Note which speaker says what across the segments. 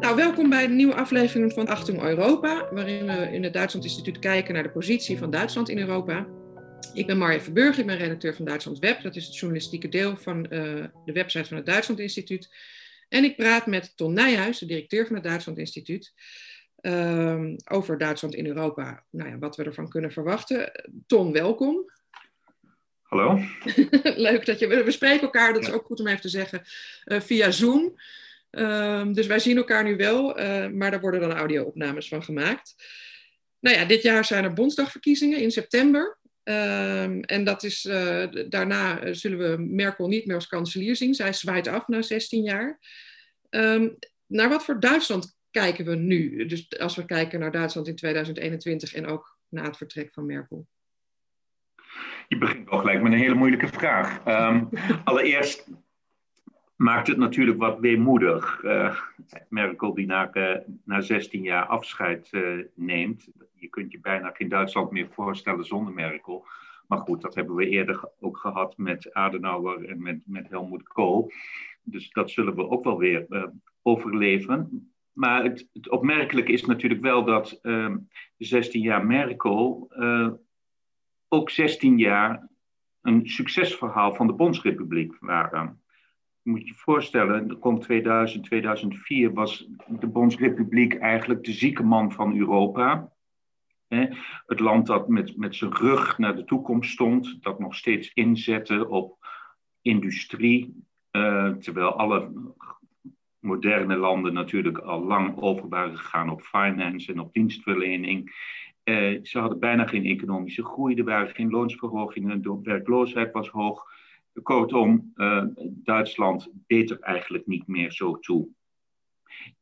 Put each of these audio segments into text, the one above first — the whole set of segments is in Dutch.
Speaker 1: Nou, welkom bij de nieuwe aflevering van Achtung Europa, waarin we in het Duitsland Instituut kijken naar de positie van Duitsland in Europa. Ik ben Marja Verburg, ik ben redacteur van Duitsland Web, dat is het journalistieke deel van uh, de website van het Duitsland Instituut. En ik praat met Ton Nijhuis, de directeur van het Duitsland Instituut, uh, over Duitsland in Europa. Nou ja, wat we ervan kunnen verwachten. Ton, welkom.
Speaker 2: Hallo.
Speaker 1: Leuk dat je. We spreken elkaar, dat is ook goed om even te zeggen, uh, via Zoom. Um, dus wij zien elkaar nu wel, uh, maar daar worden dan audio-opnames van gemaakt. Nou ja, dit jaar zijn er Bondsdagverkiezingen in september. Um, en dat is, uh, daarna zullen we Merkel niet meer als kanselier zien. Zij zwaait af na 16 jaar. Um, naar wat voor Duitsland kijken we nu? Dus als we kijken naar Duitsland in 2021 en ook na het vertrek van Merkel.
Speaker 2: Je begint al gelijk met een hele moeilijke vraag. Allereerst maakt het natuurlijk wat weemoedig. Uh, Merkel die na, uh, na 16 jaar afscheid uh, neemt. Je kunt je bijna geen Duitsland meer voorstellen zonder Merkel. Maar goed, dat hebben we eerder ook gehad met Adenauer en met, met Helmut Kohl. Dus dat zullen we ook wel weer overleven. Maar het, het opmerkelijke is natuurlijk wel dat de 16 jaar Merkel ook 16 jaar een succesverhaal van de Bondsrepubliek waren. Moet je voorstellen, rond 2000, 2004 was de Bondsrepubliek eigenlijk de zieke man van Europa. Het land dat met, met zijn rug naar de toekomst stond, dat nog steeds inzette op industrie, uh, terwijl alle moderne landen natuurlijk al lang over waren gegaan op finance en op dienstverlening. Uh, ze hadden bijna geen economische groei, er waren geen loonsverhogingen, de werkloosheid was hoog. Kortom, uh, Duitsland deed er eigenlijk niet meer zo toe.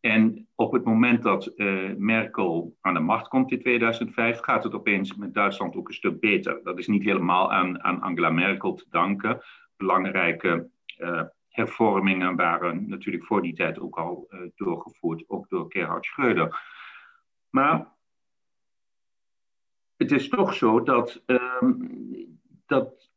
Speaker 2: En op het moment dat uh, Merkel aan de macht komt in 2005, gaat het opeens met Duitsland ook een stuk beter. Dat is niet helemaal aan, aan Angela Merkel te danken. Belangrijke uh, hervormingen waren natuurlijk voor die tijd ook al doorgevoerd, ook door Gerhard Schröder. Maar het is toch zo dat, uh, dat,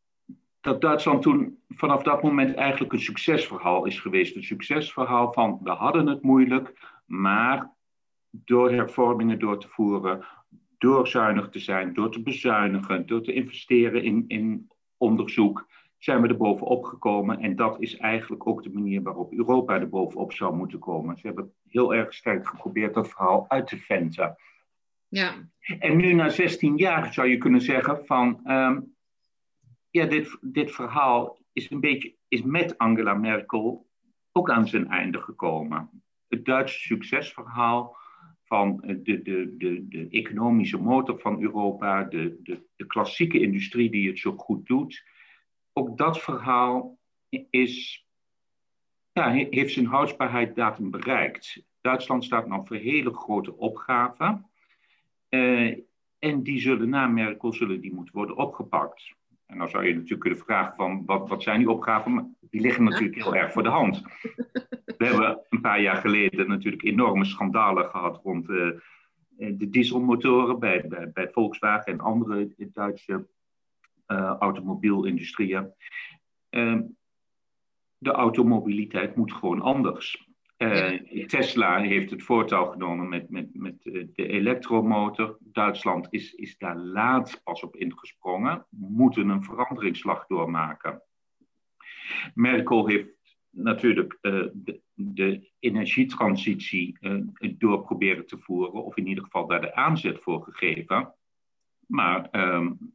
Speaker 2: dat Duitsland toen vanaf dat moment eigenlijk een succesverhaal is geweest. Een succesverhaal van we hadden het moeilijk, maar door hervormingen door te voeren, door zuinig te zijn, door te bezuinigen, door te investeren in, in onderzoek, zijn we er bovenop gekomen. En dat is eigenlijk ook de manier waarop Europa er bovenop zou moeten komen. Ze hebben heel erg sterk geprobeerd dat verhaal uit te venten. Ja. En nu na 16 jaar zou je kunnen zeggen van, um, ja, dit, dit verhaal is een beetje, is met Angela Merkel ook aan zijn einde gekomen. Het Duitse succesverhaal van de, de, de, de economische motor van Europa, de, de, de klassieke industrie die het zo goed doet, ook dat verhaal is, ja, heeft zijn houdbaarheidsdatum bereikt. Duitsland staat nog voor hele grote opgaven. Uh, en die zullen na Merkel zullen die moeten worden opgepakt. En dan zou je natuurlijk kunnen vragen van wat, wat zijn die opgaven? Maar die liggen natuurlijk heel erg voor de hand. We hebben een paar jaar geleden natuurlijk enorme schandalen gehad rond uh, de dieselmotoren bij, bij, Volkswagen en andere Duitse uh, automobielindustrie. de automobiliteit moet gewoon anders. Uh, Tesla heeft het voortouw genomen met, met, met de elektromotor. Duitsland is, is daar laat pas op ingesprongen, moeten een veranderingsslag doormaken. Merkel heeft natuurlijk uh, de, de, energietransitie uh, door proberen te voeren, of in ieder geval daar de aanzet voor gegeven. Maar um,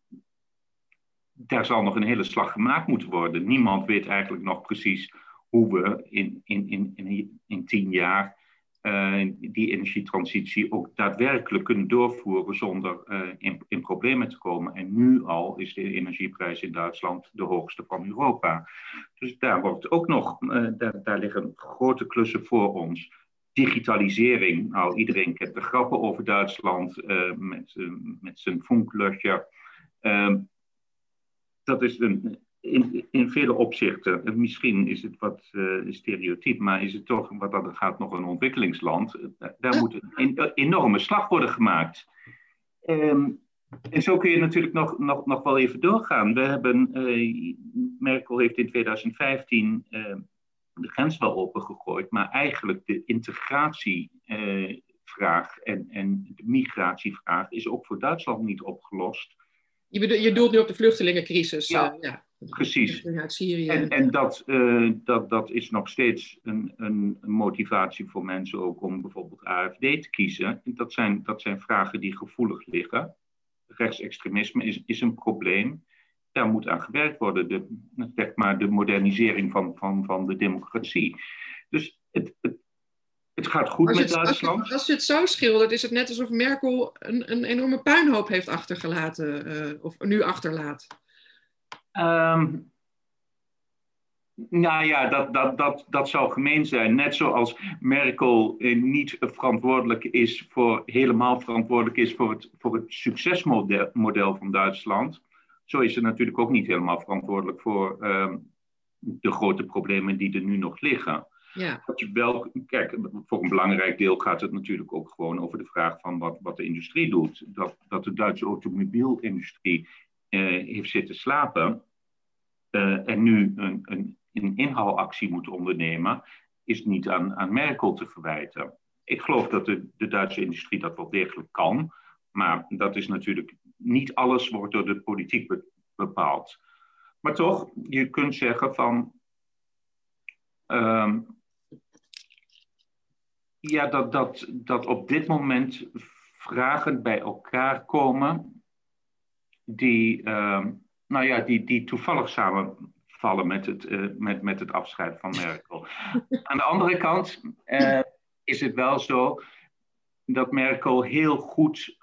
Speaker 2: daar zal nog een hele slag gemaakt moeten worden. Niemand weet eigenlijk nog precies hoe we in, in, in, in, in tien jaar uh, die energietransitie ook daadwerkelijk kunnen doorvoeren zonder uh, in, in, problemen te komen. En nu al is de energieprijs in Duitsland de hoogste van Europa. Dus daar wordt ook nog, uh, daar, daar liggen grote klussen voor ons. Digitalisering, nou iedereen kent de grappen over Duitsland met, met zijn funklöcher. Ehm, dat is een, in, in vele opzichten, misschien is het wat uh, stereotyp, maar is het toch wat dat gaat nog een ontwikkelingsland. Daar moet een enorme slag worden gemaakt. Um, en zo kun je natuurlijk nog, nog, nog wel even doorgaan. We hebben, uh, Merkel heeft in 2015 uh, de grens wel opengegooid, maar eigenlijk de integratievraag en, en de migratievraag is ook voor Duitsland niet opgelost.
Speaker 1: Je, bedoelt, je doelt nu op de vluchtelingencrisis.
Speaker 2: Ja, ja. Precies. Uit Syrië. En, en dat, uh, dat, dat is nog steeds een, een, motivatie voor mensen ook om bijvoorbeeld AFD te kiezen. Dat zijn, dat zijn vragen die gevoelig liggen. Rechtsextremisme is, is een probleem daar moet aan gewerkt worden. De, zeg maar de modernisering van, van, van de democratie. Dus het, het, het gaat goed met Duitsland.
Speaker 1: Als je, als je, het zo schildert, is het net alsof Merkel een, een enorme puinhoop heeft achtergelaten, uh, of nu achterlaat.
Speaker 2: Um, nou ja, dat, dat, dat, dat zou gemeen zijn. Net zoals Merkel eh, niet verantwoordelijk is voor, helemaal verantwoordelijk is voor het, voor het succesmodel van Duitsland zo is ze natuurlijk ook niet helemaal verantwoordelijk voor ehm, de grote problemen die er nu nog liggen. Ja. Wat je wel, kijk, voor een belangrijk deel gaat het natuurlijk ook gewoon over de vraag van wat, wat de industrie doet. Dat, dat de Duitse automobielindustrie heeft zitten slapen uh, en nu een, een, een inhaalactie moet ondernemen, is niet aan, aan Merkel te verwijten. Ik geloof dat de, de Duitse industrie dat wel degelijk kan, maar dat is natuurlijk niet alles wordt door de politiek bepaald. Maar toch, je kunt zeggen van. Ehm, ja, dat, dat, dat op dit moment vragen bij elkaar komen die, uh, nou ja, die, die toevallig samenvallen met het, uh, met, met het afscheid van Merkel. Aan de andere kant uh, is het wel zo dat Merkel heel goed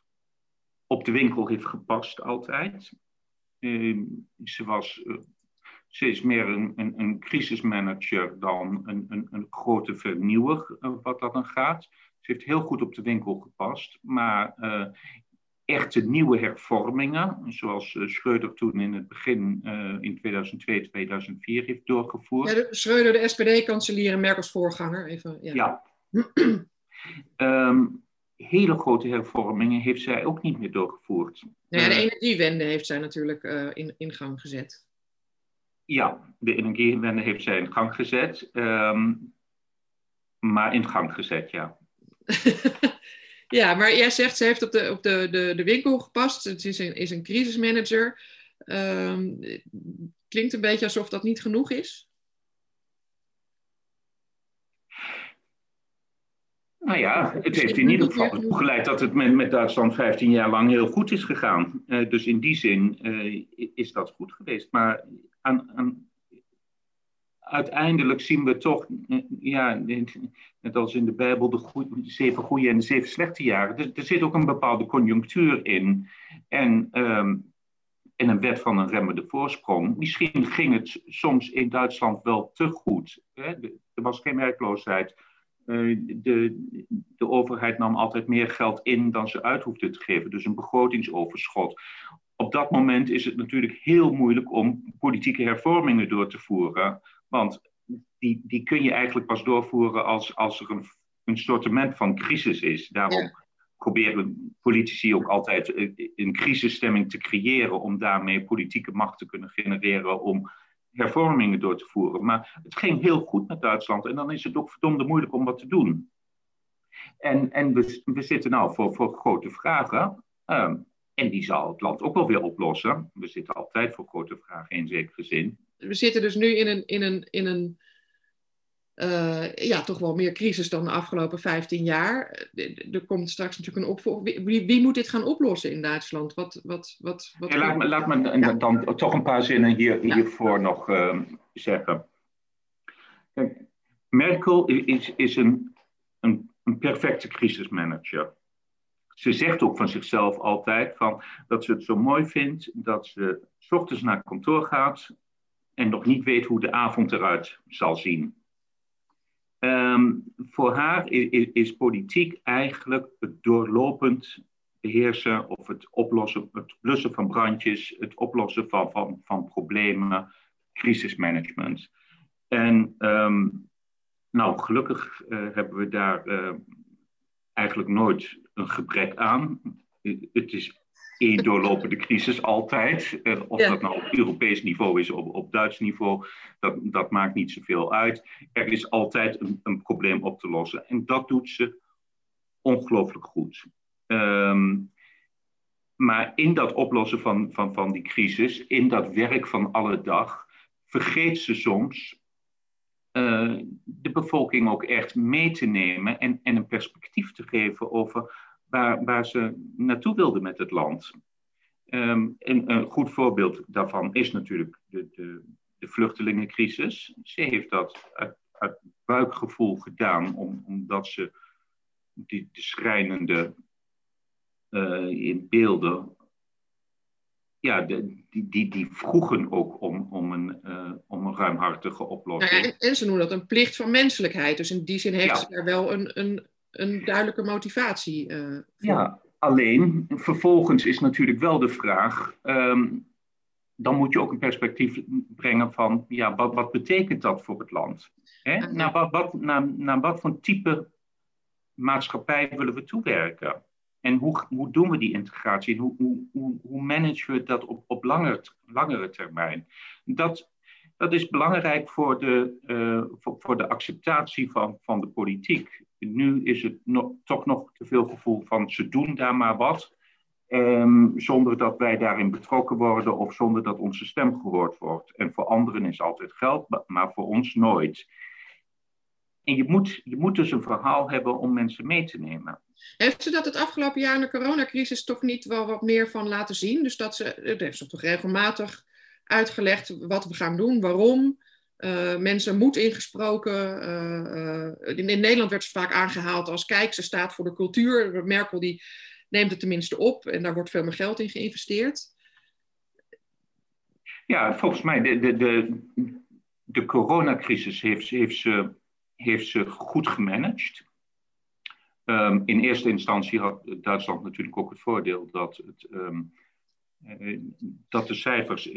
Speaker 2: op de winkel heeft gepast altijd. Uh, ze, was, uh, ze is meer een, een, een crisismanager dan een, een, een grote vernieuwer, wat dat dan gaat. Ze heeft heel goed op de winkel gepast, maar echte nieuwe hervormingen, zoals Schreuder toen in het begin in 2002, 2004 heeft doorgevoerd.
Speaker 1: Ja, de, Schreuder, de SPD-kanselier en Merkels voorganger. Even,
Speaker 2: ja. ja. um, hele grote hervormingen heeft zij ook niet meer doorgevoerd.
Speaker 1: Nou ja, de eh, energiewende heeft zij natuurlijk uh, in, in gang gezet.
Speaker 2: Ja, de energiewende heeft zij in gang gezet. Um, maar in gang gezet, ja.
Speaker 1: ja, maar jij zegt ze heeft op de, op de, de, de winkel gepast. Het is een, is een crisismanager. Um, klinkt een beetje alsof dat niet genoeg is.
Speaker 2: Nou ja, het heeft in ieder geval geleid dat het met, met Duitsland 15 jaar lang heel goed is gegaan. Uh, dus in die zin uh, is dat goed geweest. Maar aan, aan, uiteindelijk zien we toch, uh, ja, net als in de Bijbel, de, de zeven goede en de zeven slechte jaren. Er, er zit ook een bepaalde conjunctuur in. En, um, en een wet van een remmende voorsprong. Misschien ging het soms in Duitsland wel te goed. Hè? Er was geen werkloosheid eh, de, de overheid nam altijd meer geld in dan ze uit hoefde te geven. Dus een begrotingsoverschot. Op dat moment is het natuurlijk heel moeilijk om politieke hervormingen door te voeren. Want die, die kun je eigenlijk pas doorvoeren als, als er een, een sortiment van crisis is. Daarom proberen politici ook altijd een crisisstemming te creëren om daarmee politieke macht te kunnen genereren om hervormingen door te voeren. Maar het ging heel goed met Duitsland en dan is het ook verdomde moeilijk om wat te doen. En, en we, we zitten nou voor, voor grote vragen. Ehm, en die zal het land ook wel weer oplossen. We zitten altijd voor grote vragen in zekere zin.
Speaker 1: We zitten dus nu in een, in een, in een uh, ja, toch wel meer crisis dan de afgelopen 15 jaar. Er komt straks natuurlijk een opvolging. Wie, wie, moet dit gaan oplossen in Duitsland? Wat, wat, wat, wat
Speaker 2: ja, laat, me, laat me ja. dan toch een paar zinnen hier, hiervoor nog uh, zeggen. Kijk, Merkel is, is een, een, een perfecte crisismanager. Ze zegt ook van zichzelf altijd van, dat ze het zo mooi vindt dat ze s ochtends naar kantoor gaat en nog niet weet hoe de avond eruit zal zien. Um, voor haar is, is, politiek eigenlijk het doorlopend beheersen of het oplossen, het blussen van brandjes, het oplossen van, van, van problemen, crisismanagement. En um, nou, gelukkig uh, hebben we daar uh, eigenlijk nooit een gebrek aan. Het is één doorlopende crisis altijd. Uh, of dat nou op Europees niveau is of op Duits niveau, dat, dat maakt niet zoveel uit. Er is altijd een, een probleem op te lossen. En dat doet ze ongelooflijk goed. Um, maar in dat oplossen van, van, van die crisis, in dat werk van alle dag, vergeet ze soms uh, de bevolking ook echt mee te nemen en, en een perspectief te geven over waar, waar ze naartoe wilden met het land. Um, en een goed voorbeeld daarvan is natuurlijk de, de, de vluchtelingencrisis. Ze heeft dat uit, uit buikgevoel gedaan, om, omdat ze die, de schrijnende uh, in beelden, ja, de, die, die, die vroegen ook om, om, een, uh, om een ruimhartige oplossing.
Speaker 1: Nou ja, en, ze noemen dat een plicht van menselijkheid. Dus in die zin heeft ja. ze er wel een, een, een duidelijke motivatie uh, voor.
Speaker 2: Ja, alleen vervolgens is natuurlijk wel de vraag. Um, dan moet je ook een perspectief brengen van, ja, wat, wat betekent dat voor het land? Hè? Ah, naar, wat, wat, naar, naar wat voor type maatschappij willen we toewerken? En hoe, hoe doen we die integratie? Hoe, hoe, hoe managen we dat op, op langere, langere termijn? Dat, dat is belangrijk voor de, uh, voor, de acceptatie van, van de politiek. Nu is het toch nog te veel gevoel van ze doen daar maar wat. Um, zonder dat wij daarin betrokken worden of zonder dat onze stem gehoord wordt. En voor anderen is altijd geld, maar voor ons nooit. En je moet, je moet dus een verhaal hebben om mensen mee te nemen.
Speaker 1: Heeft ze dat het afgelopen jaar in de coronacrisis toch niet wel wat meer van laten zien? Dus dat ze, heeft ze toch regelmatig uitgelegd wat we gaan doen, waarom. Uh, mensen moed ingesproken. Uh, in, in, Nederland werd ze vaak aangehaald als kijk, ze staat voor de cultuur. Merkel die neemt het tenminste op en daar wordt veel meer geld in geïnvesteerd.
Speaker 2: Ja, volgens mij de, de, de, de coronacrisis heeft, heeft, ze, heeft ze goed gemanaged. Um, in eerste instantie had Duitsland natuurlijk ook het voordeel dat, het, uh, dat de cijfers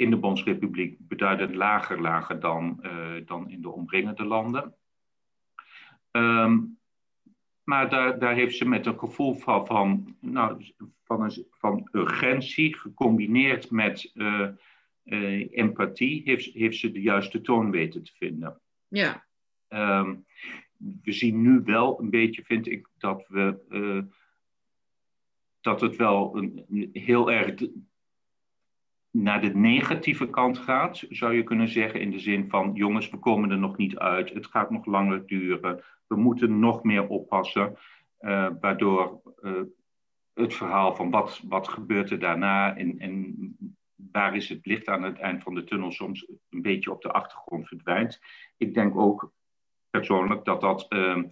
Speaker 2: in de Bondsrepubliek beduidend lager lagen dan, uh, dan in de omringende landen. Um, maar daar, daar heeft ze met een gevoel van, van, nou, van, een, van urgentie, gecombineerd met uh, empathie, heeft, heeft ze de juiste toon weten te vinden.
Speaker 1: Ja
Speaker 2: we zien nu wel een beetje, vind ik, dat we dat het wel een, heel erg naar de negatieve kant gaat, zou je kunnen zeggen, in de zin van jongens, we komen er nog niet uit, het gaat nog langer duren, we moeten nog meer oppassen, uh, waardoor uh, het verhaal van wat, wat gebeurt er daarna en, en waar is het licht aan het eind van de tunnel soms een beetje op de achtergrond verdwijnt. Ik denk ook persoonlijk dat dat uh,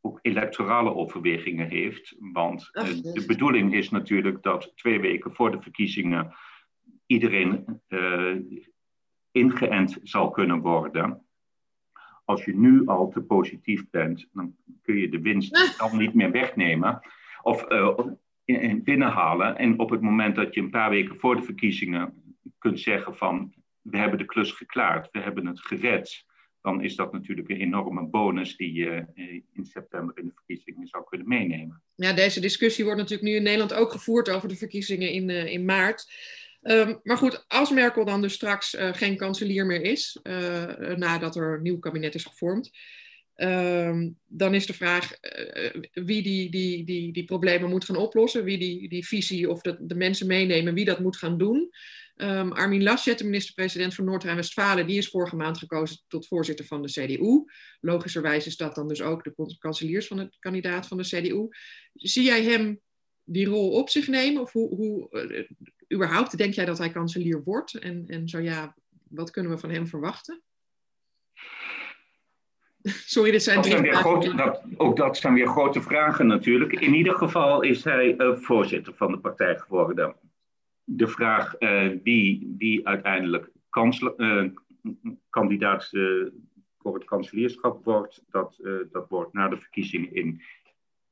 Speaker 2: ook electorale overwegingen heeft. Want uh, de bedoeling is natuurlijk dat twee weken voor de verkiezingen iedereen uh, ingeënt zal kunnen worden. Als je nu al te positief bent, dan kun je de winst dan niet meer wegnemen of binnenhalen. En op het moment dat je een paar weken voor de verkiezingen kunt zeggen van we hebben de klus geklaard, we hebben het gered dan is dat natuurlijk een enorme bonus die je eh, in september in de verkiezingen zou kunnen meenemen.
Speaker 1: Ja, deze discussie wordt natuurlijk nu in Nederland ook gevoerd over de verkiezingen in, uh, in maart. Um, maar goed, als Merkel dan dus straks uh, geen kanselier meer is, nadat er een nieuw kabinet is gevormd, um, dan is de vraag wie die, die, die, die problemen moet gaan oplossen, wie die, die visie of de, de mensen meenemen, wie dat moet gaan doen. Um, Armin Laschet, de minister-president van Noord-Rijn-Westfalen, die is vorige maand gekozen tot voorzitter van de CDU. Logischerwijs is dat dan dus ook de kanseliers van de kandidaat van de CDU. Zie jij hem die rol op zich nemen? Of hoe, hoe uh, überhaupt denk jij dat hij kanselier wordt? En, en zo ja, wat kunnen we van hem verwachten? Sorry, dit zijn
Speaker 2: dat
Speaker 1: drie
Speaker 2: zijn grote, dat, Ook dat zijn weer grote vragen natuurlijk. In ieder geval is hij uh, voorzitter van de partij geworden de vraag uh, wie, wie uiteindelijk kansel, uh, kandidaat uh, voor het kanselierschap wordt, dat, dat wordt na de verkiezingen in,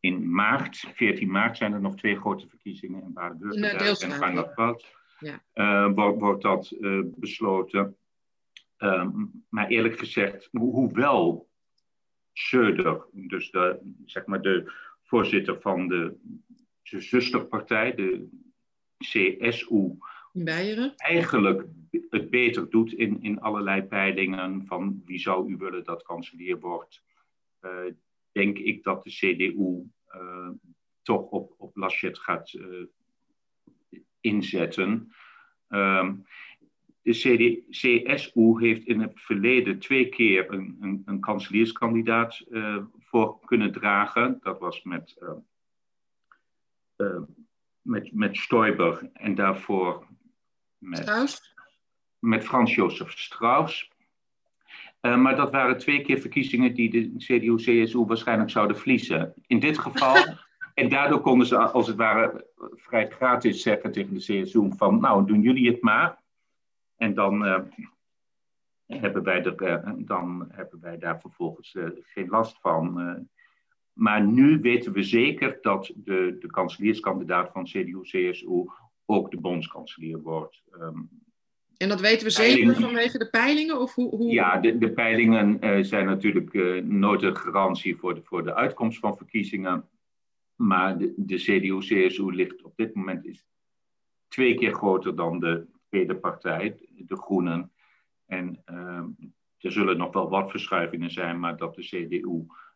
Speaker 2: in maart, 14 maart zijn er nog twee grote verkiezingen in Baden-Württemberg en Rijnland-Palace. Ja. wordt, wordt dat besloten. Um, maar eerlijk gezegd, ho hoewel Söder, dus de, zeg maar de voorzitter van de zusterpartij, de CSU,
Speaker 1: Beieren.
Speaker 2: eigenlijk het beter doet in, in allerlei peilingen van wie zou u willen dat kanselier wordt, uh, denk ik dat de CDU uh, toch op, op Laschet gaat uh, inzetten. Um, de CD, CSU heeft in het verleden twee keer een, een, een kanselierskandidaat voor kunnen dragen. Dat was met, met, met Stoiber en daarvoor met,
Speaker 1: Strauss?
Speaker 2: met Frans Josef Strauss. Uh, maar dat waren twee keer verkiezingen die de CDU-CSU waarschijnlijk zouden verliezen. In dit geval, en daardoor konden ze als het ware vrij gratis zeggen tegen de CSU van nou doen jullie het maar. En dan, uh, hebben, wij er, uh, dan hebben wij daar vervolgens geen last van. Maar nu weten we zeker dat de, de kanselierskandidaat van CDU-CSU ook de bondskanselier wordt. Um,
Speaker 1: en dat weten we zeker vanwege de peilingen? Of hoe, hoe...
Speaker 2: Ja, de, de peilingen uh, zijn natuurlijk uh, nooit een garantie voor de, voor de uitkomst van verkiezingen. Maar de, de CDU-CSU ligt op dit moment is twee keer groter dan de tweede partij, de Groenen. En uh, er zullen nog wel wat verschuivingen zijn, maar dat de CDU eh,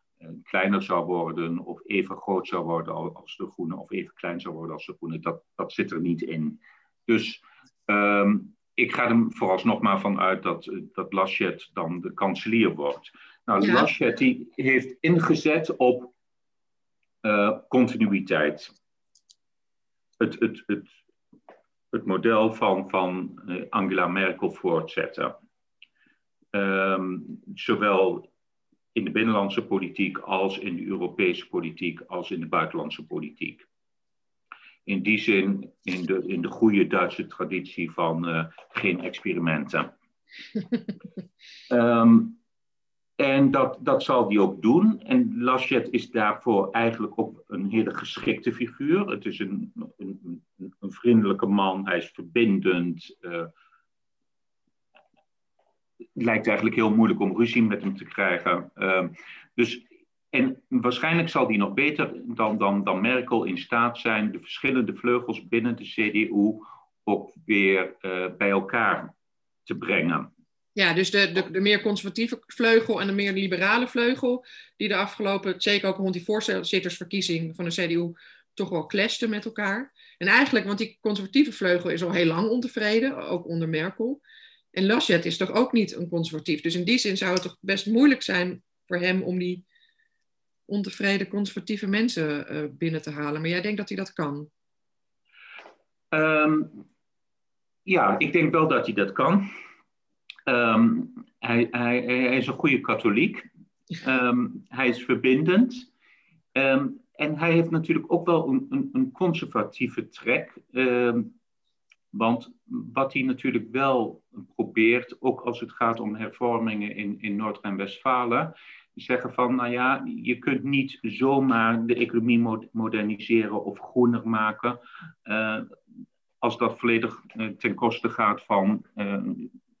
Speaker 2: kleiner zou worden of even groot zou worden als de Groenen of even klein zou worden als de Groenen, dat, dat zit er niet in. Dus um, ik ga er vooralsnog maar van uit dat, dat Laschet dan de kanselier wordt. Nou, ja. Laschet die heeft ingezet op uh, continuïteit. Het, het, het, het model van, van uh, Angela Merkel voortzetten. Um, zowel in de binnenlandse politiek als in de Europese politiek als in de buitenlandse politiek. In die zin in de, in de goede Duitse traditie van uh, geen experimenten. um, en dat, dat zal hij ook doen. En Laschet is daarvoor eigenlijk ook een hele geschikte figuur. Het is een, een, een vriendelijke man, hij is verbindend. Uh, het lijkt eigenlijk heel moeilijk om ruzie met hem te krijgen. Uh, dus, en waarschijnlijk zal hij nog beter dan, dan, dan Merkel in staat zijn de verschillende vleugels binnen de CDU ook weer uh, bij elkaar te brengen.
Speaker 1: Ja, dus de, de, de, meer conservatieve vleugel en de meer liberale vleugel, die de afgelopen, zeker ook rond die voorzittersverkiezing van de CDU, toch wel clashten met elkaar. En eigenlijk, want die conservatieve vleugel is al heel lang ontevreden, ook onder Merkel. En Laschet is toch ook niet een conservatief. Dus in die zin zou het toch best moeilijk zijn voor hem om die ontevreden conservatieve mensen uh, binnen te halen. Maar jij denkt dat hij dat kan?
Speaker 2: Um, ja, ik denk wel dat hij dat kan. Um, hij, hij, hij, is een goede katholiek. Um, hij is verbindend. en hij heeft natuurlijk ook wel een, een, een conservatieve trek. Want wat hij natuurlijk wel probeert, ook als het gaat om hervormingen in, in Noord- en Westfalen, zeggen van, nou ja, je kunt niet zomaar de economie moderniseren of groener maken, uh, als dat volledig uh, ten koste gaat van, uh,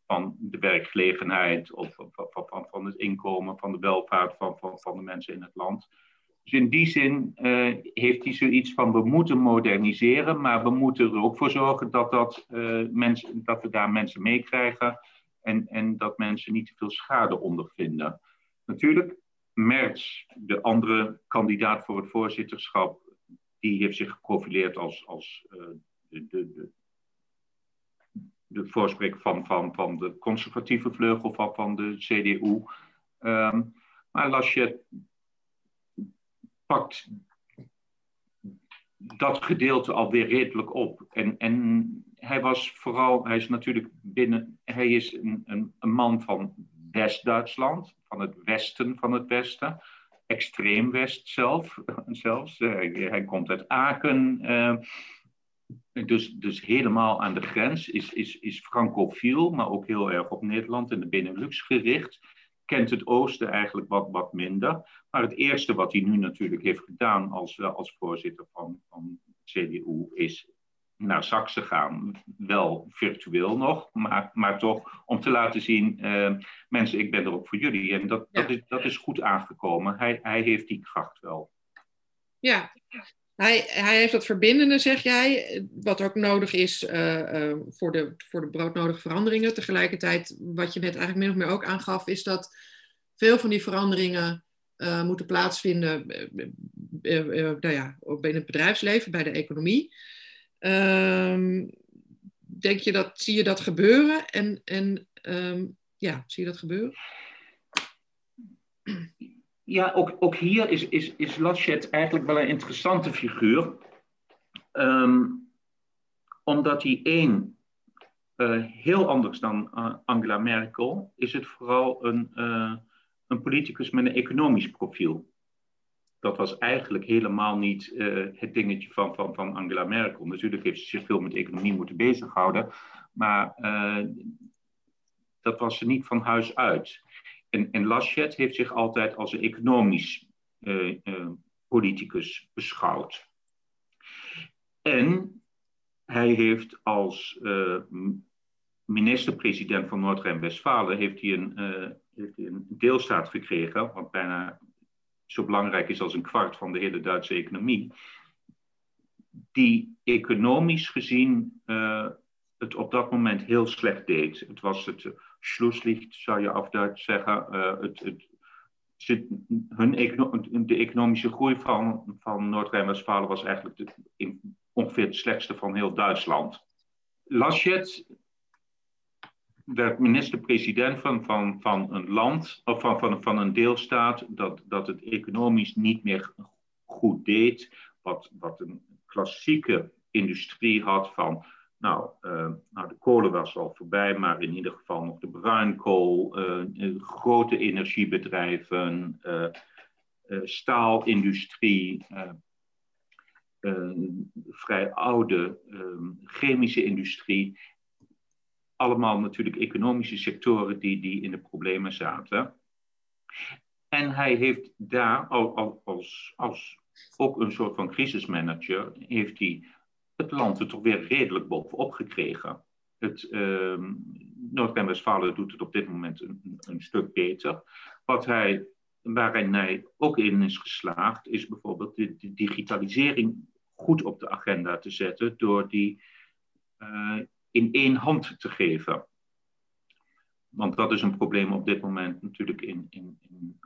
Speaker 2: van de werkgelegenheid of van, van, van het inkomen, van de welvaart van, van, van de mensen in het land. Dus in die zin uh, heeft hij zoiets van we moeten moderniseren, maar we moeten er ook voor zorgen dat, dat, uh, mensen, dat we daar mensen meekrijgen en, en dat mensen niet te veel schade ondervinden. Natuurlijk, Merz, de andere kandidaat voor het voorzitterschap, die heeft zich geprofileerd als, als uh, de, de, de, de van, van, van de conservatieve vleugel van, van de CDU. Um, maar Laschet pakt dat gedeelte alweer redelijk op. En, en hij was vooral, hij is natuurlijk binnen, hij is een, een, een man van West-Duitsland, van het westen van het westen, extreem west zelf, zelfs. Uh, hij komt uit Aken, uh, dus, dus helemaal aan de grens, is, is, is francofiel, maar ook heel erg op Nederland en de Benelux gericht kent het Oosten eigenlijk wat, wat minder. Maar het eerste wat hij nu natuurlijk heeft gedaan als, eh, als voorzitter van, van CDU is naar Saxe gaan. Wel virtueel nog, maar, maar toch om te laten zien, uh, mensen, ik ben er ook voor jullie. En dat, dat, is, dat is goed aangekomen. Hij, hij heeft die kracht wel.
Speaker 1: Ja, Hij, hij heeft dat verbindende, zeg jij, wat ook nodig is uh, uh, voor, de, voor de broodnodige veranderingen. Tegelijkertijd, wat je net eigenlijk min of meer ook aangaf, is dat veel van die veranderingen uh, moeten plaatsvinden nou ja, binnen het bedrijfsleven, bij de economie. Ehm, denk je dat, zie je dat gebeuren? En, en um, ja, zie je dat gebeuren?
Speaker 2: Ja, ook, ook hier is, is, is Laschet eigenlijk wel een interessante figuur. Um, omdat hij één, uh, heel anders dan uh, Angela Merkel, is het vooral een, uh, een politicus met een economisch profiel. Dat was eigenlijk helemaal niet het dingetje van, van, van Angela Merkel. Natuurlijk heeft ze zich veel met economie moeten bezighouden, maar dat was ze niet van huis uit. En, en Laschet heeft zich altijd als een economisch uh, uh, politicus beschouwd. En hij heeft als uh, minister-president van Noord-Rijn-Westfalen heeft hij een, heeft een deelstaat gekregen, wat bijna zo belangrijk is als een kwart van de hele Duitse economie, die economisch gezien het op dat moment heel slecht deed. Het was het Schlusslicht, zou je af Duits zeggen. Uh, het, het, hun econo de economische groei van, van Noord-Rijn-Westfalen was eigenlijk de, in, ongeveer het slechtste van heel Duitsland. Laschet werd minister-president van, van, van een land, of van, van, van een deelstaat, dat, dat het economisch niet meer goed deed. Wat, wat een klassieke industrie had van nou, uh, nou, de kolen was al voorbij, maar in ieder geval nog de bruinkool, uh, grote energiebedrijven, staalindustrie, vrij oude chemische industrie. Allemaal natuurlijk economische sectoren die, die in de problemen zaten. En hij heeft daar al, als, als ook een soort van crisismanager, heeft hij het land er toch weer redelijk bovenop gekregen. Het, uh, Noord-Rijn-Westfalen doet het op dit moment een, stuk beter. Wat hij, waarin hij ook in is geslaagd, is bijvoorbeeld de, digitalisering goed op de agenda te zetten door die uh, in één hand te geven. Want dat is een probleem op dit moment natuurlijk in, in, in,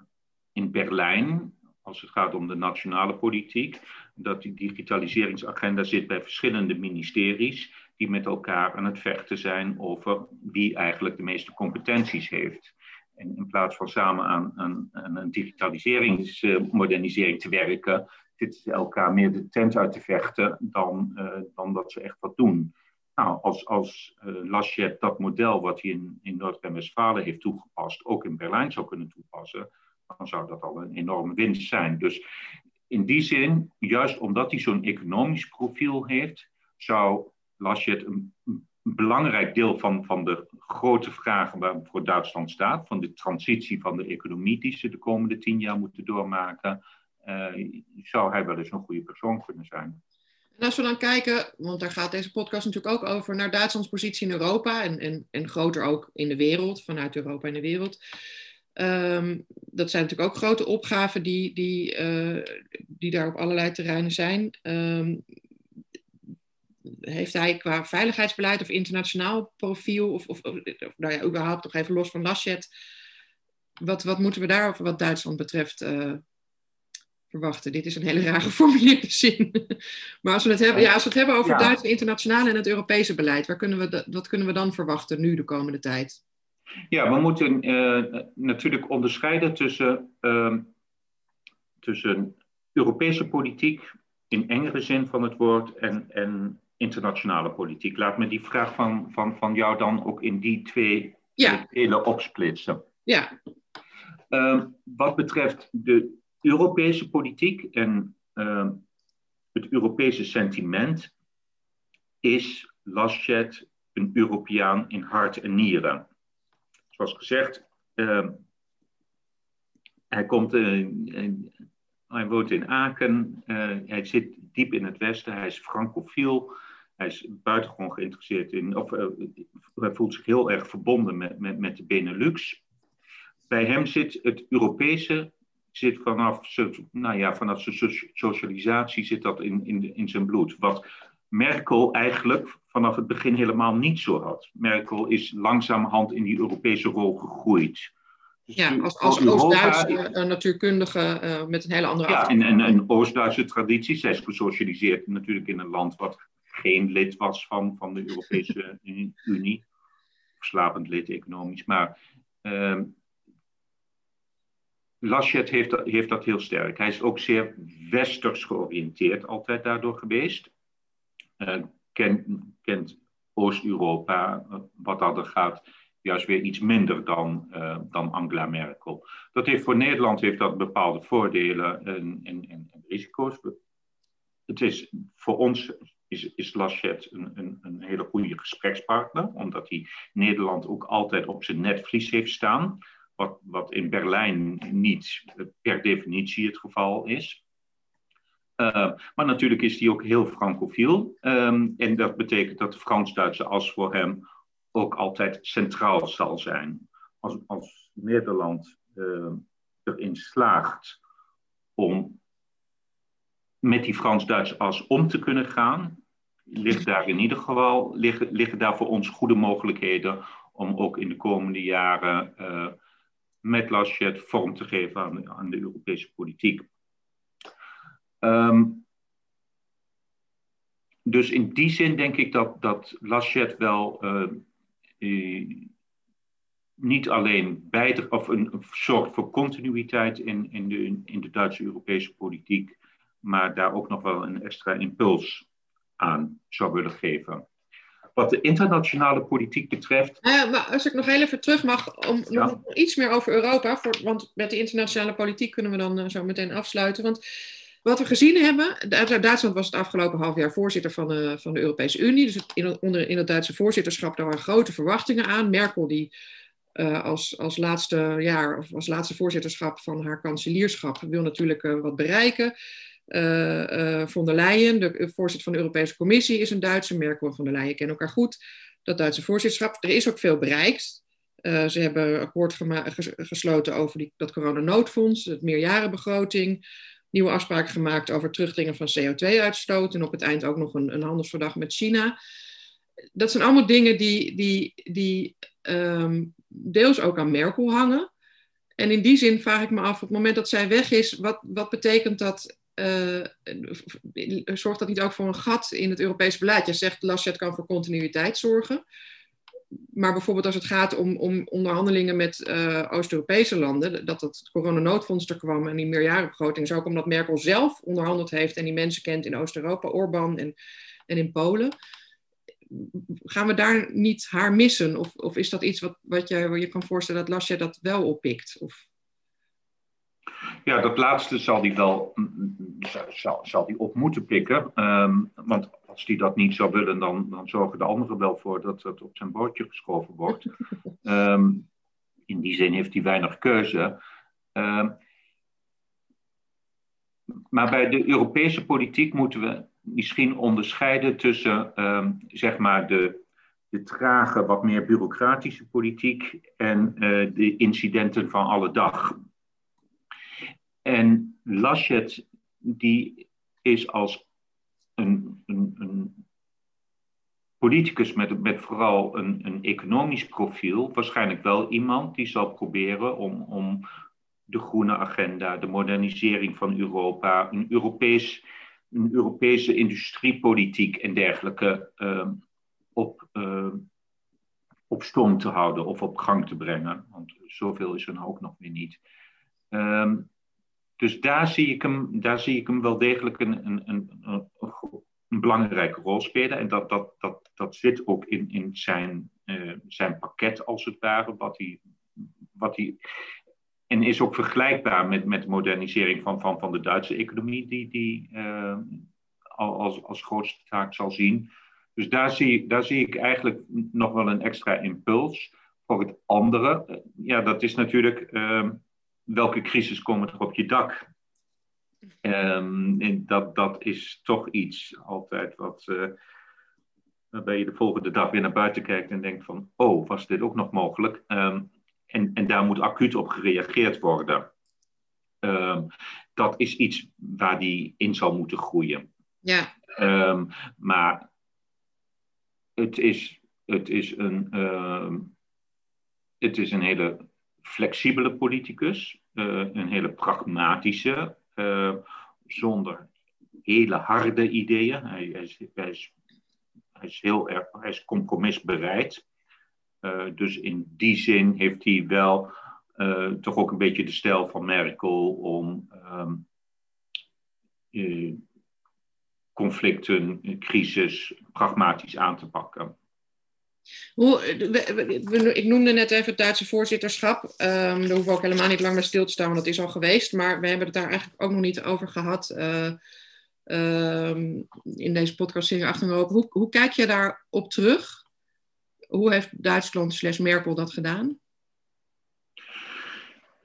Speaker 2: in Berlijn als het gaat om de nationale politiek, dat die digitaliseringsagenda zit bij verschillende ministeries die met elkaar aan het vechten zijn over wie eigenlijk de meeste competenties heeft. En in plaats van samen aan, een digitaliseringsmodernisering te werken, zitten ze elkaar meer de tent uit te vechten dan, uh, dan dat ze echt wat doen. Nou, als, als Laschet dat model wat hij in, in Noord-Rijn-Westfalen heeft toegepast, ook in Berlijn zou kunnen toepassen, dan zou dat al een enorme winst zijn. Dus in die zin, juist omdat hij zo'n economisch profiel heeft, zou Laschet een, een, belangrijk deel van, van de grote vragen waarvoor Duitsland staat, van de transitie van de economie die ze de komende tien jaar moeten doormaken, uh, zou hij wel eens een goede persoon kunnen zijn.
Speaker 1: En als we dan kijken, want daar gaat deze podcast natuurlijk ook over, naar Duitslands positie in Europa en, en, en groter ook in de wereld, vanuit Europa en de wereld. Um, dat zijn natuurlijk ook grote opgaven die, die, uh, die daar op allerlei terreinen zijn. Um, heeft hij qua veiligheidsbeleid of internationaal profiel, of, of, of, nou ja, überhaupt nog even los van Laschet, wat, wat moeten we daar wat Duitsland betreft uh, verwachten? Dit is een hele raar geformuleerde zin. maar als we het hebben, ja, als we het hebben over ja. het Duitse internationale en het Europese beleid, waar kunnen we, wat kunnen we dan verwachten nu de komende tijd?
Speaker 2: Ja, we moeten uh, natuurlijk onderscheiden tussen, uh, tussen Europese politiek in engere zin van het woord en, en internationale politiek. Laat me die vraag van, van, van jou dan ook in die twee ja. delen opsplitsen.
Speaker 1: Ja.
Speaker 2: Uh, wat betreft de Europese politiek en ehm, het Europese sentiment, is Laschet een Europeaan in hart en nieren zoals gezegd, uh, hij, komt, hij woont in Aken, uh, hij zit diep in het westen, hij is francofiel, hij is buitengewoon geïnteresseerd in, of hij voelt zich heel erg verbonden met, met, met de Benelux. Bij hem zit het Europese zit vanaf, nou ja, vanaf zijn socialisatie zit dat in, in, in zijn bloed. Wat Merkel eigenlijk vanaf het begin helemaal niet zo had. Merkel is langzamerhand in die Europese rol gegroeid.
Speaker 1: Dus ja, als, als Oost-Duitse uh, natuurkundige uh, met een hele andere
Speaker 2: Ja, en, en een Oost-Duitse traditie. Zij is gesocialiseerd natuurlijk in een land wat geen lid was van, van de Europese Unie. Slapend lid economisch. Maar uh, Laschet heeft dat, heeft dat heel sterk. Hij is ook zeer westers georiënteerd altijd daardoor geweest. Uh, kent Oost-Europa, wat dat gaat, juist weer iets minder dan, uh, dan Angela Merkel. Dat heeft voor Nederland heeft dat bepaalde voordelen en, en, en risico's. Het is voor ons is, is Laschet een, een, een, hele goede gesprekspartner, omdat hij Nederland ook altijd op zijn netvlies heeft staan, wat, wat in Berlijn niet per definitie het geval is. Uh, maar natuurlijk is hij ook heel francofiel. Um, en dat betekent dat de Frans-Duitse as voor hem ook altijd centraal zal zijn. Als, als Nederland uh, erin slaagt om met die Frans-Duitse as om te kunnen gaan, ligt daar in ieder geval, liggen, liggen daar voor ons goede mogelijkheden om ook in de komende jaren uh, met Laschet vorm te geven aan, aan de Europese politiek. Um, dus in die zin denk ik dat, dat Laschet wel uh, uh, niet alleen bijdraagt of een, een, zorgt voor continuïteit in, in, de, in de Duitse Europese politiek, maar daar ook nog wel een extra impuls aan zou willen geven. Wat de internationale politiek betreft.
Speaker 1: Uh, maar als ik nog heel even terug mag, om ja. nog iets meer over Europa, voor, want met de internationale politiek kunnen we dan zo meteen afsluiten. Want wat we gezien hebben, Duitsland was het afgelopen half jaar voorzitter van de, van de Europese Unie. Dus in, onder, in het Duitse voorzitterschap daar waren grote verwachtingen aan. Merkel die uh, als, als laatste jaar of als laatste voorzitterschap van haar kanselierschap wil natuurlijk uh, wat bereiken. Uh, von der Leyen, de voorzitter van de Europese Commissie, is een Duitse. Merkel en von der Leyen kennen elkaar goed. Dat Duitse voorzitterschap. Er is ook veel bereikt. ze hebben akkoord gesloten over die, dat coronanoodfonds, het meerjarenbegroting nieuwe afspraken gemaakt over terugdringen van CO2-uitstoot. En op het eind ook nog een, een handelsverdrag met China. Dat zijn allemaal dingen die, die, die um, deels ook aan Merkel hangen. En in die zin vraag ik me af, op het moment dat zij weg is, wat, wat betekent dat? Uh, zorgt dat niet ook voor een gat in het Europese beleid? Je zegt, Laschet kan voor continuïteit zorgen maar bijvoorbeeld als het gaat om, om onderhandelingen met uh, Oost-Europese landen, dat het coronanoodfonds er kwam en die meerjarenbegroting, is ook omdat Merkel zelf onderhandeld heeft en die mensen kent in Oost-Europa, Orbán en, en in Polen. Gaan we daar niet haar missen? Of, of is dat iets wat, wat je, je kan voorstellen dat Lasje dat wel oppikt? Of...
Speaker 2: Ja, dat laatste zal die wel zal, zal die op moeten pikken. Um, want als die dat niet zou willen, dan, dan zorgen de anderen wel voor dat het op zijn bordje geschoven wordt. Um, in die zin heeft hij weinig keuze. Um, maar bij de Europese politiek moeten we misschien onderscheiden tussen um, zeg maar de, de trage, wat meer bureaucratische politiek en uh, de incidenten van alle dag. En Laschet, die is als een, een, een politicus met, met vooral een, een economisch profiel, waarschijnlijk wel iemand die zal proberen om, om de groene agenda, de modernisering van Europa, een, Europees, een Europese industriepolitiek en dergelijke uh, op, uh, op stoom te houden of op gang te brengen. Want zoveel is er nou ook nog weer niet. Um, dus daar zie ik hem, daar zie ik hem wel degelijk een, een, een, een, belangrijke rol spelen. En dat, dat, dat, dat zit ook in, in zijn, uh, zijn pakket, als het ware, wat hij. Wat hij en is ook vergelijkbaar met, met de modernisering van, van, van de Duitse economie, die, die uh, als, als grootste taak zal zien. Dus daar zie, daar zie ik eigenlijk nog wel een extra impuls. Voor het andere, ja, dat is natuurlijk. Uh, welke crisis komen er op je dak? Um, en dat, dat is toch iets altijd wat, uh, waarbij je de volgende dag weer naar buiten kijkt en denkt van, oh, was dit ook nog mogelijk? Um, en, en daar moet acuut op gereageerd worden. Ehm, dat is iets waar die in zal moeten groeien.
Speaker 1: Ja.
Speaker 2: Ehm, maar het is, het, is een, ehm, het is een hele flexibele politicus, uh, een hele pragmatische, uh, zonder hele harde ideeën. Hij, is, hij, is, hij is heel erg hij is compromisbereid. Uh, dus in die zin heeft hij wel toch ook een beetje de stijl van Merkel om um, conflicten, crisis pragmatisch aan te pakken.
Speaker 1: Hoe, ik noemde net even het Duitse voorzitterschap. Um, daar hoeven we ook helemaal niet lang bij stil te staan, want dat is al geweest. Maar we hebben het daar eigenlijk ook nog niet over gehad uh, um, in deze podcast Zingen Achter Europa. Hoe, hoe kijk je daarop terug? Hoe heeft Duitsland slash Merkel dat gedaan?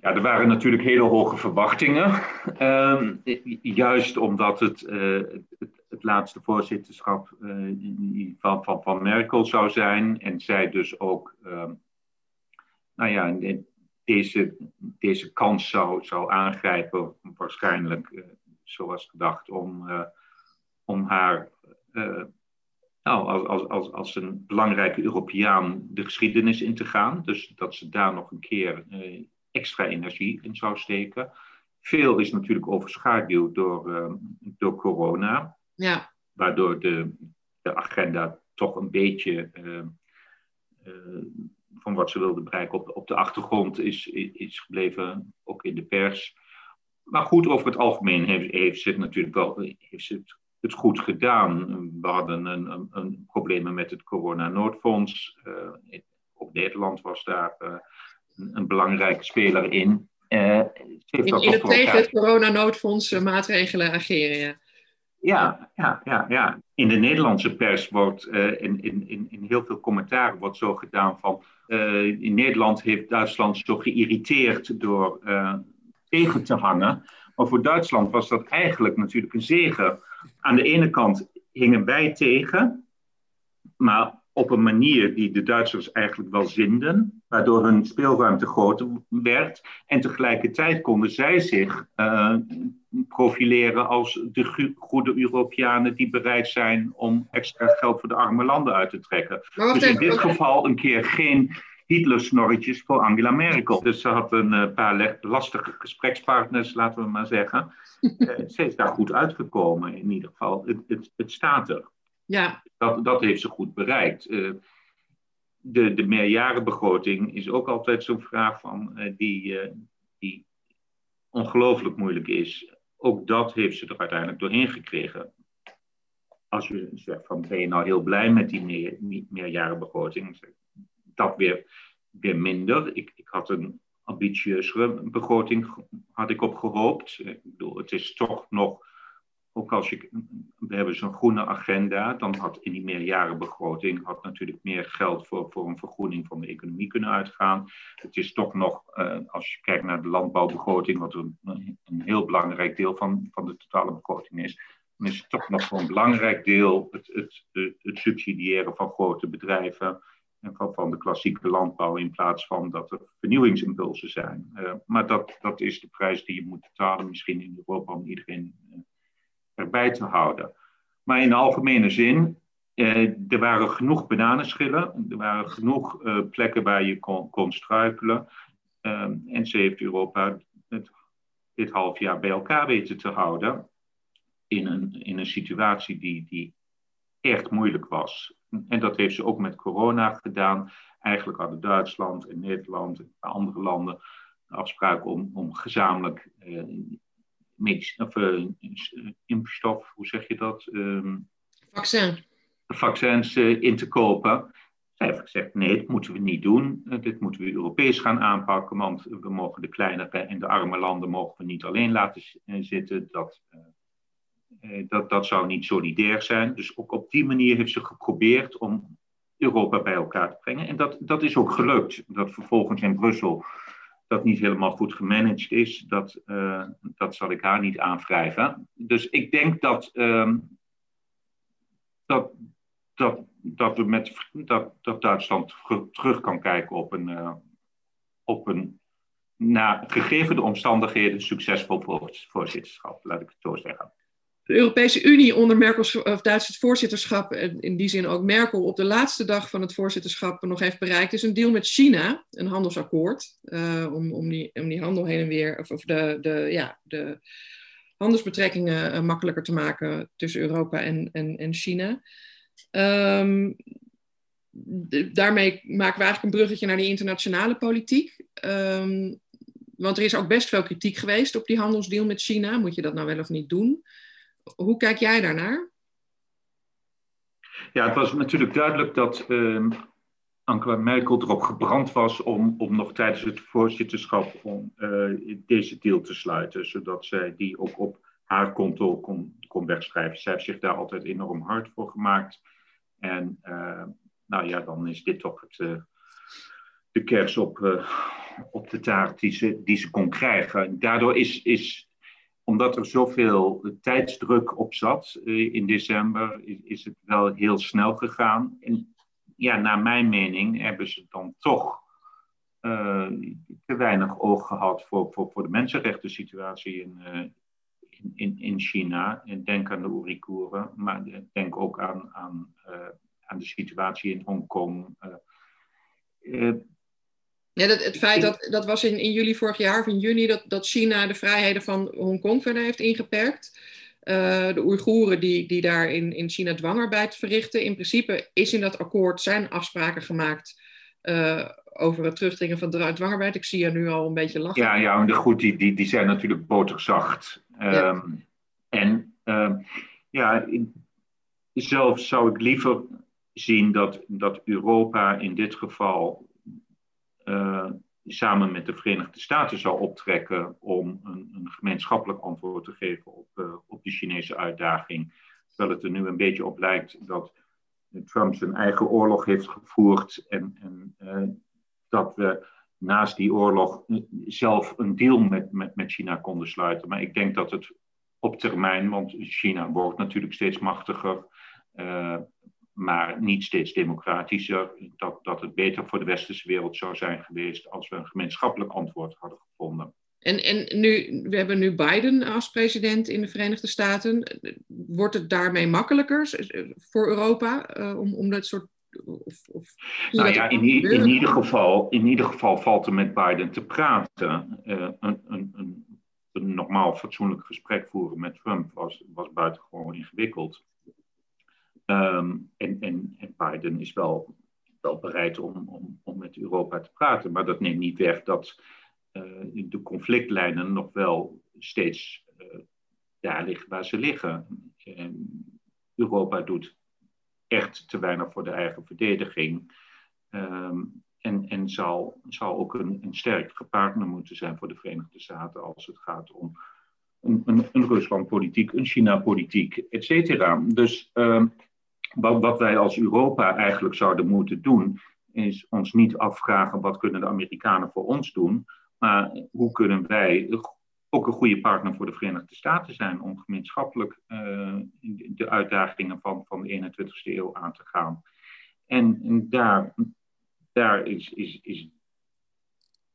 Speaker 2: Ja, er waren natuurlijk hele hoge verwachtingen. Uh, juist omdat het, uh, het, het, laatste voorzitterschap uh, van, van, van Merkel zou zijn. En zij dus ook, ehm, nou ja, deze, deze kans zou, zou aangrijpen, waarschijnlijk, uh, zoals gedacht, om, om haar nou, als, als, als, als een belangrijke Europeaan de geschiedenis in te gaan. Dus dat ze daar nog een keer extra energie in zou steken. Veel is natuurlijk overschaduwd door, door corona.
Speaker 1: Ja.
Speaker 2: Waardoor de, de agenda toch een beetje uh, uh, van wat ze wilden bereiken op, op de achtergrond is, is gebleven, ook in de pers. Maar goed, over het algemeen heeft, heeft ze het natuurlijk wel heeft ze het, het goed gedaan. We hadden een, een, een problemen met het corona-noodfonds. ook Nederland was daar een belangrijke speler in.
Speaker 1: Uh, in, in het tegen het coronanoodfonds maatregelen ageren, ja.
Speaker 2: Ja, ja, ja, ja. In de Nederlandse pers wordt uh, in, in, in heel veel commentaar wordt zo gedaan van uh, in Nederland heeft Duitsland zo geïrriteerd door uh, tegen te hangen. Maar voor Duitsland was dat eigenlijk natuurlijk een zegen. Aan de ene kant hingen wij tegen, maar op een manier die de Duitsers eigenlijk wel zinden, waardoor hun speelruimte groter werd. En tegelijkertijd konden zij zich uh, profileren als de goede Europeanen die bereid zijn om extra geld voor de arme landen uit te trekken. Dus in dit geval een keer geen Hitler-snorretjes voor Angela Merkel. Dus ze had een uh, paar lastige gesprekspartners, laten we maar zeggen. Uh, ze is daar goed uitgekomen in ieder geval. Het, het, het staat er.
Speaker 1: Ja.
Speaker 2: Dat, dat heeft ze goed bereikt. Uh, de, de meerjarenbegroting is ook altijd zo'n vraag van, uh, die, uh, die ongelooflijk moeilijk is. Ook dat heeft ze er uiteindelijk doorheen gekregen. Als je zegt van ben je nou heel blij met die meer, meerjarenbegroting, dat weer, weer minder. Ik, ik had een ambitieuzere begroting had ik op gehoopt. Ik bedoel, het is toch nog ook als je, we hebben zo'n groene agenda, dan had in die meerjarenbegroting had natuurlijk meer geld voor, voor een vergroening van de economie kunnen uitgaan. Het is toch nog, uh, als je kijkt naar de landbouwbegroting, wat een, een heel belangrijk deel van, van de totale begroting is, dan is het toch nog voor een belangrijk deel het, het, het, subsidiëren van grote bedrijven en van, van de klassieke landbouw in plaats van dat er vernieuwingsimpulsen zijn. Uh, maar dat, dat is de prijs die je moet betalen, misschien in Europa om iedereen. Erbij te houden. Maar in de algemene zin, eh, er waren genoeg bananenschillen, er waren genoeg eh, plekken waar je kon, kon struikelen. Um, en ze heeft Europa het, dit half jaar bij elkaar weten te houden in een, in een situatie die, die echt moeilijk was. En dat heeft ze ook met corona gedaan. Eigenlijk hadden Duitsland en Nederland en andere landen de afspraak om, om gezamenlijk eh, medisch, of, uh, impfstof, hoe zeg je dat? Um,
Speaker 1: Vaccin.
Speaker 2: Vaccins uh, in te kopen. Zij heeft gezegd, nee, dat moeten we niet doen. Dit moeten we Europees gaan aanpakken, want we mogen de kleinere en de arme landen mogen we niet alleen laten zitten. Dat, dat, dat zou niet solidair zijn. Dus ook op die manier heeft ze geprobeerd om Europa bij elkaar te brengen. En dat, dat is ook gelukt. Dat vervolgens in Brussel dat niet helemaal goed gemanaged is, dat, uh, dat zal ik haar niet aanwrijven. Dus ik denk dat, uh, dat, dat, dat, we met, dat, dat Duitsland terug kan kijken op een, uh, op een na gegeven de omstandigheden succesvol voorzitterschap, laat ik het zo zeggen.
Speaker 1: De Europese Unie onder Merkels, of Duits het voorzitterschap, en in die zin ook Merkel, op de laatste dag van het voorzitterschap nog heeft bereikt, is een deal met China, een handelsakkoord, uh, om, om, die, om die handel heen en weer, of, de, de, ja, de handelsbetrekkingen uh, makkelijker te maken tussen Europa en, en, en China. Um, daarmee maken we eigenlijk een bruggetje naar die internationale politiek. Um, want er is ook best veel kritiek geweest op die handelsdeal met China. Moet je dat nou wel of niet doen? Hoe kijk jij daarnaar?
Speaker 2: Ja, het was natuurlijk duidelijk dat uh, Angela Merkel erop gebrand was om, om nog tijdens het voorzitterschap om, uh, deze deal te sluiten, zodat zij die ook op haar konto kon, kon wegschrijven. Zij heeft zich daar altijd enorm hard voor gemaakt. En uh, nou ja, dan is dit toch het, uh, de kers op, op de taart die ze, die ze kon krijgen. Daardoor is, is omdat er zoveel tijdsdruk op zat uh, in december, is, het wel heel snel gegaan. En ja, naar mijn mening hebben ze dan toch uh, te weinig oog gehad voor, voor, voor de mensenrechten situatie in, in, in, in, China. En denk aan de Oeigoeren, maar denk ook aan, aan, aan de situatie in Hongkong.
Speaker 1: Ja, dat, het feit dat, dat was in, in juli vorig jaar, of in juni, dat, dat China de vrijheden van Hongkong verder heeft ingeperkt. Uh, de Oeigoeren die, die daar in, in China dwangarbeid verrichten. In principe is in dat akkoord zijn afspraken gemaakt uh, over het terugdringen van dwangarbeid. Ik zie je nu al een beetje lachen.
Speaker 2: Ja, ja de goed, die, die, die zijn natuurlijk boterzacht. Um, ja. Ehm, en um, ja, zelf zou ik liever zien dat, dat Europa in dit geval samen met de Verenigde Staten zou optrekken om een, een gemeenschappelijk antwoord te geven op, uh, op de Chinese uitdaging. Terwijl het er nu een beetje op lijkt dat Trump zijn eigen oorlog heeft gevoerd en, en uh, dat we naast die oorlog zelf een deal met, met, met China konden sluiten. Maar ik denk dat het op termijn, want China wordt natuurlijk steeds machtiger, maar niet steeds democratischer. Dat, dat het beter voor de westerse wereld zou zijn geweest als we een gemeenschappelijk antwoord hadden gevonden.
Speaker 1: En, en nu, we hebben nu Biden als president in de Verenigde Staten. Wordt het daarmee makkelijker voor Europa uh, om, om dat soort. Of, of
Speaker 2: nou ja, in, in, ieder geval, in ieder geval valt er met Biden te praten. Uh, een, een, een, een normaal fatsoenlijk gesprek voeren met Trump was, was buitengewoon ingewikkeld. Um, en, en, en, Biden is wel, wel bereid om, om, om met Europa te praten. Maar dat neemt niet weg dat uh, de conflictlijnen nog wel steeds daar liggen waar ze liggen. En Europa doet echt te weinig voor de eigen verdediging. Um, en, en zal, ook een, een sterke partner moeten zijn voor de Verenigde Staten als het gaat om een, een, een Rusland-politiek, een China-politiek, et cetera. Dus wat, wat wij als Europa eigenlijk zouden moeten doen, is ons niet afvragen wat kunnen de Amerikanen voor ons doen, maar hoe kunnen wij ook een goede partner voor de Verenigde Staten zijn om gemeenschappelijk uh, de uitdagingen van, van de 21ste eeuw aan te gaan. En, daar, daar is, is, is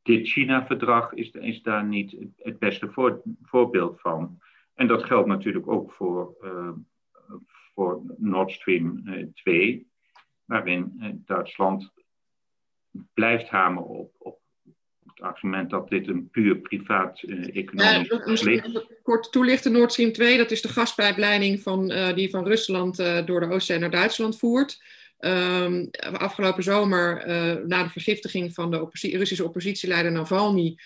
Speaker 2: dit China-verdrag is, daar niet het, beste voor, voorbeeld van. En dat geldt natuurlijk ook voor, uh, voor Nord Stream 2, eh, waarin eh, Duitsland blijft hameren op, op het argument dat dit een puur privaat uh, economisch ja,
Speaker 1: misschien kort toelichten, Nord Stream 2, dat is de gaspijpleiding van, uh, die van Rusland uh, door de Oostzee naar Duitsland voert. Um, afgelopen zomer, na de vergiftiging van de opposi Russische oppositieleider Navalny,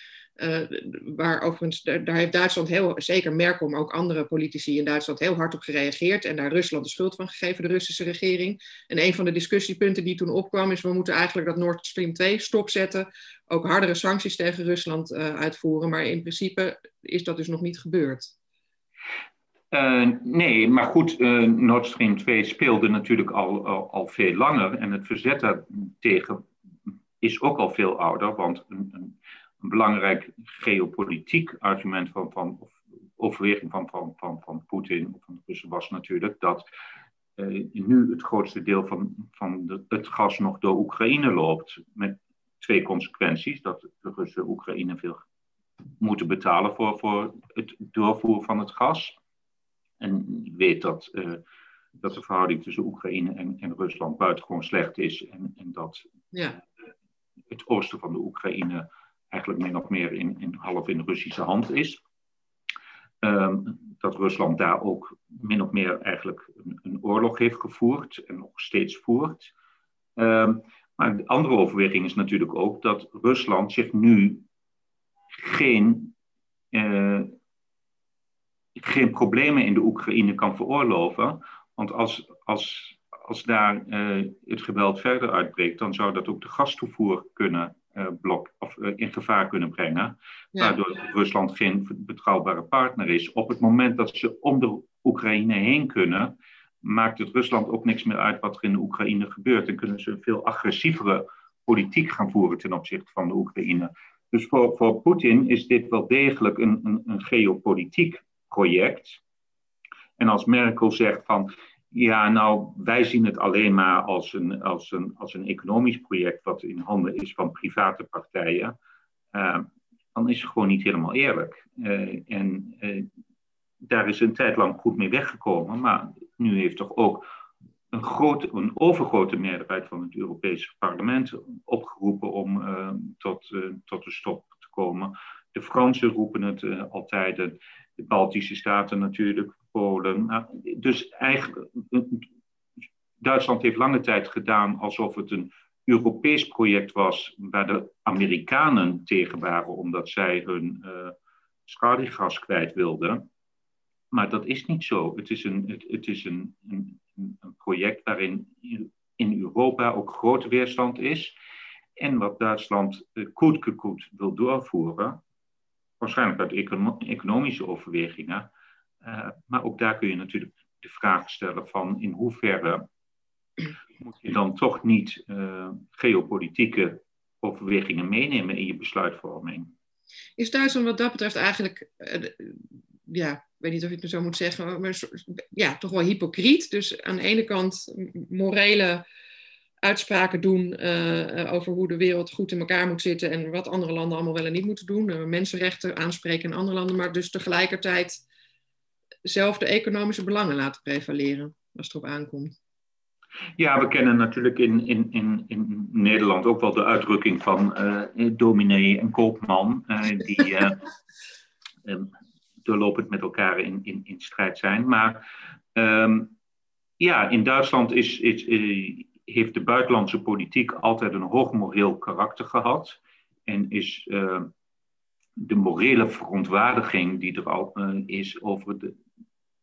Speaker 1: waar overigens, daar, heeft Duitsland heel, zeker Merkel, maar ook andere politici in Duitsland heel hard op gereageerd en daar Rusland de schuld van gegeven, de Russische regering. En een van de discussiepunten die toen opkwam is, we moeten eigenlijk dat Nord Stream 2 stopzetten, ook hardere sancties tegen Rusland uh, uitvoeren, maar in principe is dat dus nog niet gebeurd.
Speaker 2: Uh, nee, maar goed, Nord Stream 2 speelde natuurlijk al, al, veel langer en het verzet daartegen is ook al veel ouder, want een belangrijk geopolitiek argument van, van of overweging van, van, van, van Poetin of van de Russen was natuurlijk dat uh, nu het grootste deel van, van de, het gas nog door Oekraïne loopt. Met twee consequenties: dat de Russen Oekraïne veel moeten betalen voor, voor het doorvoeren van het gas. En je weet dat, uh, dat de verhouding tussen Oekraïne en, en Rusland buitengewoon slecht is. En, en dat ja. het oosten van de Oekraïne eigenlijk min of meer in, in half in Russische hand is. Um, dat Rusland daar ook min of meer eigenlijk een, een oorlog heeft gevoerd en nog steeds voert. Um, maar de andere overweging is natuurlijk ook dat Rusland zich nu geen, uh, geen problemen in de Oekraïne kan veroorloven. Want als, als, als daar uh, het geweld verder uitbreekt, dan zou dat ook de gastoevoer kunnen blok, of, in gevaar kunnen brengen. Waardoor Rusland geen betrouwbare partner is. Op het moment dat ze om de Oekraïne heen kunnen, maakt het Rusland ook niks meer uit wat er in de Oekraïne gebeurt. En kunnen ze een veel agressievere politiek gaan voeren ten opzichte van de Oekraïne. Dus voor, voor Poetin is dit wel degelijk een, een, een geopolitiek project. En als Merkel zegt van, ja, nou, wij zien het alleen maar als een, als een, als een economisch project wat in handen is van private partijen, uh, dan is het gewoon niet helemaal eerlijk. Uh, en uh, daar is een tijd lang goed mee weggekomen, maar nu heeft toch ook een, grote, een overgrote meerderheid van het Europese parlement opgeroepen om tot, tot de stop te komen. De Fransen roepen het altijd, de Baltische staten natuurlijk, Polen. Nou, dus eigenlijk, Duitsland heeft lange tijd gedaan alsof het een Europees project was waar de Amerikanen tegen waren omdat zij hun schaliegas kwijt wilden. Maar dat is niet zo. Het is een, het, is een, een, project waarin in Europa ook grote weerstand is. En wat Duitsland uh, wil doorvoeren, waarschijnlijk uit economische overwegingen. Uh, maar ook daar kun je natuurlijk de vraag stellen van in hoeverre moet je dan toch niet uh, geopolitieke overwegingen meenemen in je besluitvorming.
Speaker 1: Is Duitsland wat dat betreft eigenlijk ja, ik weet niet of je het zo moet zeggen, maar ja, toch wel hypocriet. Dus aan de ene kant morele uitspraken doen uh, over hoe de wereld goed in elkaar moet zitten en wat andere landen allemaal wel en niet moeten doen. Uh, mensenrechten aanspreken in andere landen, maar dus tegelijkertijd zelf de economische belangen laten prevaleren als het erop aankomt.
Speaker 2: Ja, we kennen natuurlijk in, in, in, in Nederland ook wel de uitdrukking van dominee en koopman, die doorlopend met elkaar in, in, in strijd zijn. Maar um, ja, in Duitsland is, is, heeft de buitenlandse politiek altijd een hoog moreel karakter gehad. En is de morele verontwaardiging die er al is over de,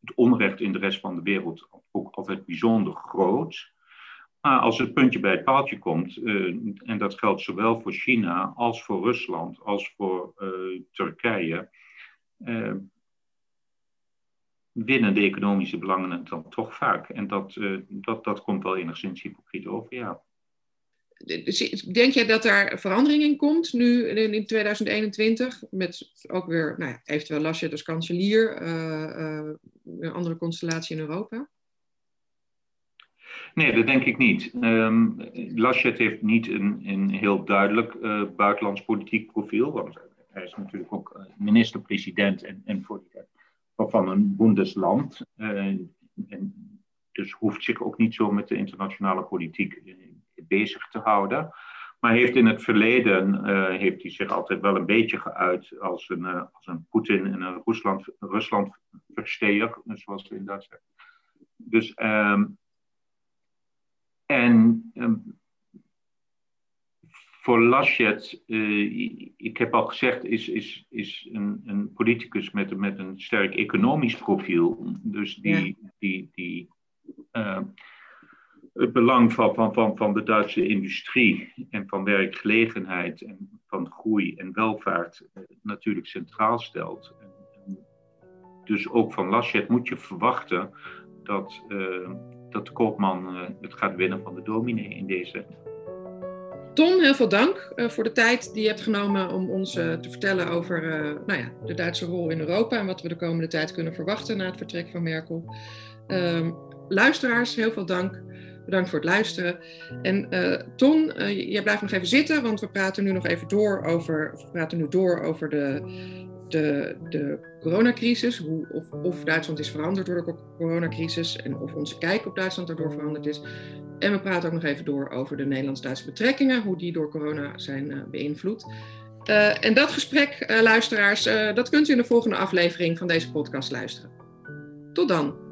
Speaker 2: het onrecht in de rest van de wereld ook altijd bijzonder groot. Maar als het puntje bij het paaltje komt, en dat geldt zowel voor China als voor Rusland als voor Turkije, uh, winnen de economische belangen het dan toch vaak. En dat, dat, dat komt wel enigszins hypocriet over, ja.
Speaker 1: Denk jij dat daar verandering in komt nu in 2021? Met ook weer nou ja, eventueel Laschet als kanselier, uh, uh, een andere constellatie in Europa?
Speaker 2: Nee, dat denk ik niet. Um, Laschet heeft niet een, een heel duidelijk uh, buitenlands politiek profiel. Want hij is natuurlijk ook eh, minister-president en, en van een Bundesland. Uh, en dus hoeft zich ook niet zo met de internationale politiek eh, bezig te houden. Maar heeft in het verleden uh, heeft hij zich altijd wel een beetje geuit als een, uh, als een Poetin en een Rusland, Rusland versteer, zoals we in Duits zeggen. Dus, um, en um, voor Laschet, uh, ik heb al gezegd, is, is, is een, een politicus met, met een sterk economisch profiel. Dus die, die, die uh, het belang van, van, van, van de Duitse industrie en van werkgelegenheid en van groei en welvaart uh, natuurlijk centraal stelt. Dus ook van Laschet moet je verwachten dat, dat de koopman het gaat winnen van de dominee in deze
Speaker 1: Ton, heel veel dank voor de tijd die je hebt genomen om ons te vertellen over nou ja, de Duitse rol in Europa en wat we de komende tijd kunnen verwachten na het vertrek van Merkel. Ehm, luisteraars, heel veel dank Bedankt voor het luisteren. En uh, Ton, jij blijft nog even zitten, want we praten nu nog even door over, we praten nu door over de, de, de coronacrisis. Hoe, of, of Duitsland is veranderd door de coronacrisis en of onze kijk op Duitsland daardoor veranderd is. En we praten ook nog even door over de Nederlands-Duitse betrekkingen, hoe die door corona zijn beïnvloed. Uh, en dat gesprek, luisteraars, dat kunt u in de volgende aflevering van deze podcast luisteren. Tot dan!